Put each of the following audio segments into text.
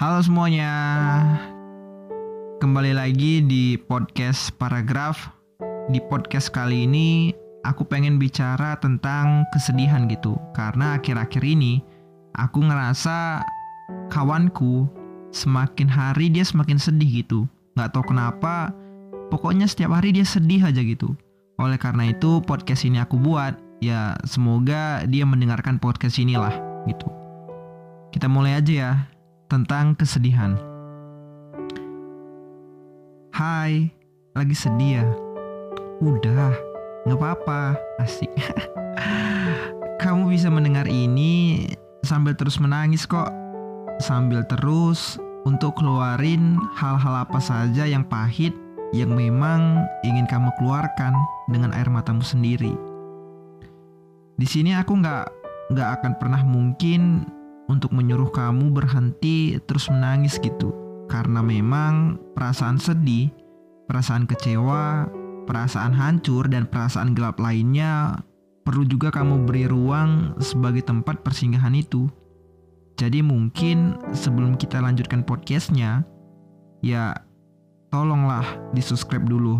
Halo semuanya, kembali lagi di podcast Paragraf. Di podcast kali ini, aku pengen bicara tentang kesedihan gitu, karena akhir-akhir ini aku ngerasa kawanku semakin hari dia semakin sedih gitu. Gak tau kenapa, pokoknya setiap hari dia sedih aja gitu. Oleh karena itu, podcast ini aku buat. Ya, semoga dia mendengarkan podcast inilah gitu. Kita mulai aja ya tentang kesedihan. Hai, lagi sedih ya? Udah, nggak apa-apa, asik. Kamu bisa mendengar ini sambil terus menangis kok. Sambil terus untuk keluarin hal-hal apa saja yang pahit yang memang ingin kamu keluarkan dengan air matamu sendiri. Di sini aku nggak nggak akan pernah mungkin untuk menyuruh kamu berhenti terus menangis gitu. Karena memang perasaan sedih, perasaan kecewa, perasaan hancur, dan perasaan gelap lainnya perlu juga kamu beri ruang sebagai tempat persinggahan itu. Jadi mungkin sebelum kita lanjutkan podcastnya, ya tolonglah di subscribe dulu.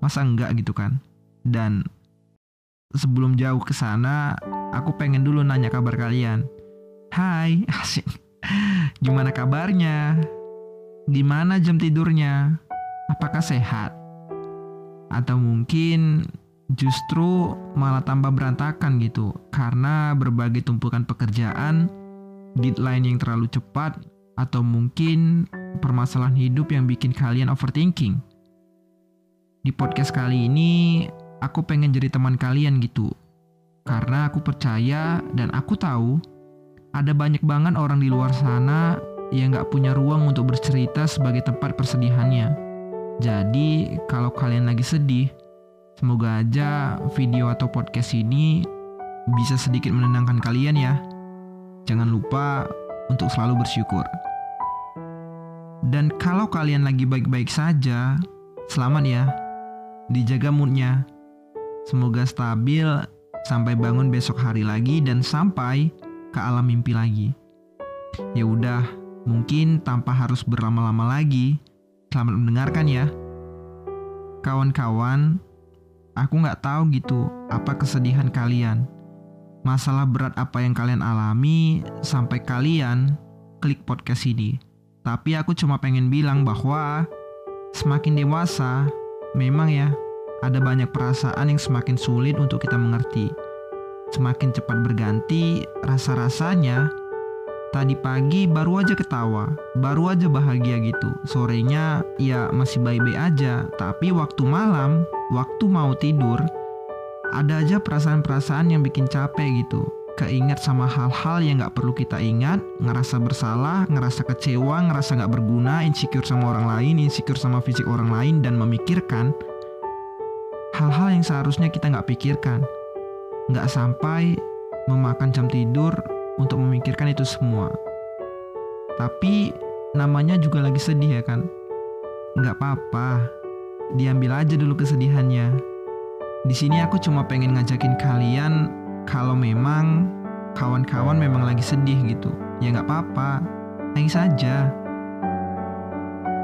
Masa enggak gitu kan? Dan sebelum jauh ke sana, aku pengen dulu nanya kabar kalian. Hai, asik. Gimana kabarnya? Gimana jam tidurnya? Apakah sehat? Atau mungkin justru malah tambah berantakan gitu karena berbagai tumpukan pekerjaan, deadline yang terlalu cepat, atau mungkin permasalahan hidup yang bikin kalian overthinking. Di podcast kali ini, aku pengen jadi teman kalian gitu. Karena aku percaya dan aku tahu ada banyak banget orang di luar sana yang gak punya ruang untuk bercerita sebagai tempat persedihannya. Jadi, kalau kalian lagi sedih, semoga aja video atau podcast ini bisa sedikit menenangkan kalian ya. Jangan lupa untuk selalu bersyukur. Dan kalau kalian lagi baik-baik saja, selamat ya. Dijaga moodnya. Semoga stabil sampai bangun besok hari lagi dan sampai ke alam mimpi lagi. Ya udah, mungkin tanpa harus berlama-lama lagi. Selamat mendengarkan ya. Kawan-kawan, aku nggak tahu gitu apa kesedihan kalian. Masalah berat apa yang kalian alami sampai kalian klik podcast ini. Tapi aku cuma pengen bilang bahwa semakin dewasa, memang ya ada banyak perasaan yang semakin sulit untuk kita mengerti semakin cepat berganti rasa-rasanya Tadi pagi baru aja ketawa, baru aja bahagia gitu. Sorenya ya masih baik-baik aja, tapi waktu malam, waktu mau tidur, ada aja perasaan-perasaan yang bikin capek gitu. Keinget sama hal-hal yang gak perlu kita ingat, ngerasa bersalah, ngerasa kecewa, ngerasa gak berguna, insecure sama orang lain, insecure sama fisik orang lain, dan memikirkan hal-hal yang seharusnya kita gak pikirkan nggak sampai memakan jam tidur untuk memikirkan itu semua. Tapi namanya juga lagi sedih ya kan? Nggak apa-apa, diambil aja dulu kesedihannya. Di sini aku cuma pengen ngajakin kalian kalau memang kawan-kawan memang lagi sedih gitu, ya nggak apa-apa, nangis saja.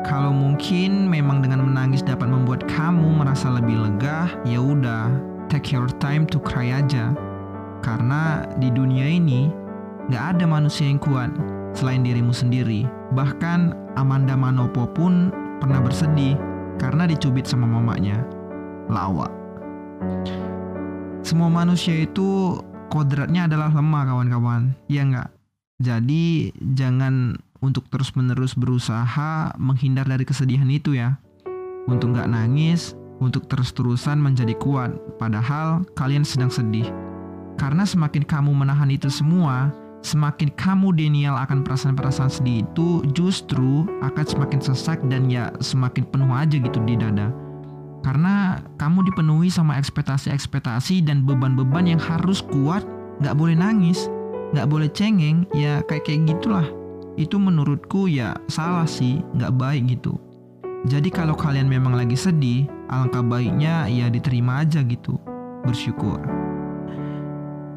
Kalau mungkin memang dengan menangis dapat membuat kamu merasa lebih lega, ya udah, take your time to cry aja. Karena di dunia ini gak ada manusia yang kuat selain dirimu sendiri. Bahkan Amanda Manopo pun pernah bersedih karena dicubit sama mamanya. Lawa. Semua manusia itu kodratnya adalah lemah kawan-kawan. Ya nggak? Jadi jangan untuk terus-menerus berusaha menghindar dari kesedihan itu ya. Untuk nggak nangis, untuk terus-terusan menjadi kuat, padahal kalian sedang sedih. Karena semakin kamu menahan itu semua, semakin kamu denial akan perasaan-perasaan sedih itu justru akan semakin sesak dan ya semakin penuh aja gitu di dada. Karena kamu dipenuhi sama ekspektasi-ekspektasi dan beban-beban yang harus kuat, gak boleh nangis, gak boleh cengeng, ya kayak kayak gitulah. Itu menurutku ya salah sih, gak baik gitu. Jadi kalau kalian memang lagi sedih, alangkah baiknya ya diterima aja gitu. Bersyukur.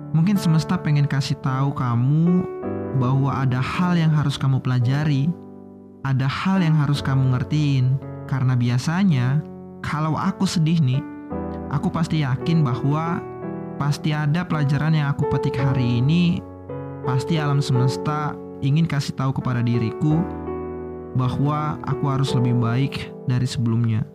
Mungkin semesta pengen kasih tahu kamu bahwa ada hal yang harus kamu pelajari, ada hal yang harus kamu ngertiin. Karena biasanya kalau aku sedih nih, aku pasti yakin bahwa pasti ada pelajaran yang aku petik hari ini. Pasti alam semesta ingin kasih tahu kepada diriku bahwa aku harus lebih baik dari sebelumnya.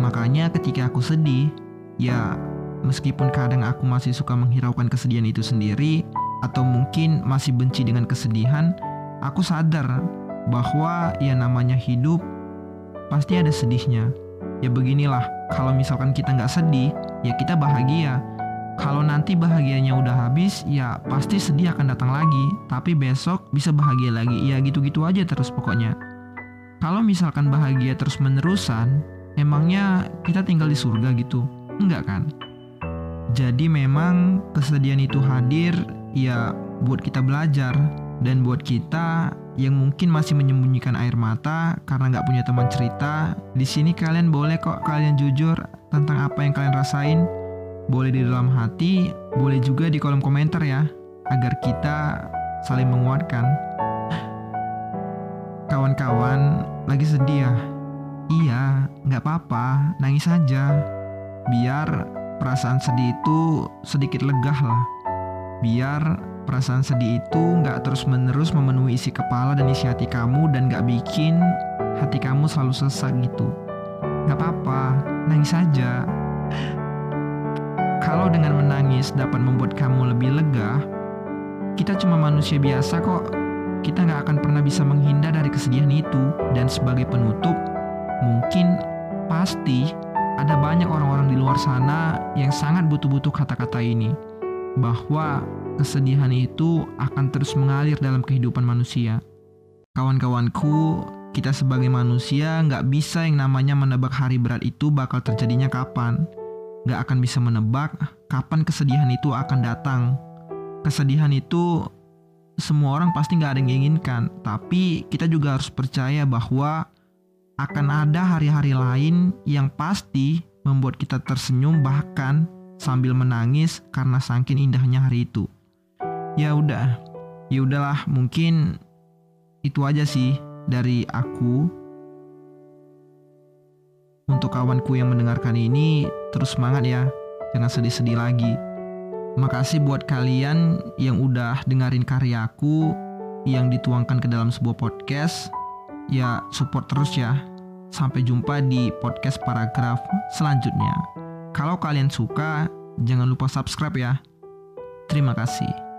Makanya ketika aku sedih, ya meskipun kadang aku masih suka menghiraukan kesedihan itu sendiri atau mungkin masih benci dengan kesedihan, aku sadar bahwa ya namanya hidup pasti ada sedihnya. Ya beginilah, kalau misalkan kita nggak sedih, ya kita bahagia. Kalau nanti bahagianya udah habis, ya pasti sedih akan datang lagi. Tapi besok bisa bahagia lagi, ya gitu-gitu aja terus pokoknya. Kalau misalkan bahagia terus menerusan, emangnya kita tinggal di surga gitu? Enggak kan? Jadi memang kesedihan itu hadir ya buat kita belajar dan buat kita yang mungkin masih menyembunyikan air mata karena nggak punya teman cerita, di sini kalian boleh kok kalian jujur tentang apa yang kalian rasain. Boleh di dalam hati, boleh juga di kolom komentar ya, agar kita saling menguatkan. Kawan-kawan lagi sedih ya? Iya, nggak apa-apa, nangis saja. Biar perasaan sedih itu sedikit legah lah. Biar perasaan sedih itu nggak terus-menerus memenuhi isi kepala dan isi hati kamu dan nggak bikin hati kamu selalu sesak gitu. Nggak apa-apa, nangis saja. Kalau dengan menangis dapat membuat kamu lebih lega, kita cuma manusia biasa kok. Kita nggak akan pernah bisa menghindar dari kesedihan itu. Dan sebagai penutup, pasti ada banyak orang-orang di luar sana yang sangat butuh-butuh kata-kata ini. Bahwa kesedihan itu akan terus mengalir dalam kehidupan manusia. Kawan-kawanku, kita sebagai manusia nggak bisa yang namanya menebak hari berat itu bakal terjadinya kapan gak akan bisa menebak kapan kesedihan itu akan datang. Kesedihan itu semua orang pasti gak ada yang inginkan, tapi kita juga harus percaya bahwa akan ada hari-hari lain yang pasti membuat kita tersenyum bahkan sambil menangis karena saking indahnya hari itu. Ya udah, ya udahlah, mungkin itu aja sih dari aku untuk kawanku yang mendengarkan ini, terus semangat ya. Jangan sedih-sedih lagi. Makasih buat kalian yang udah dengerin karyaku yang dituangkan ke dalam sebuah podcast. Ya, support terus ya. Sampai jumpa di podcast paragraf selanjutnya. Kalau kalian suka, jangan lupa subscribe ya. Terima kasih.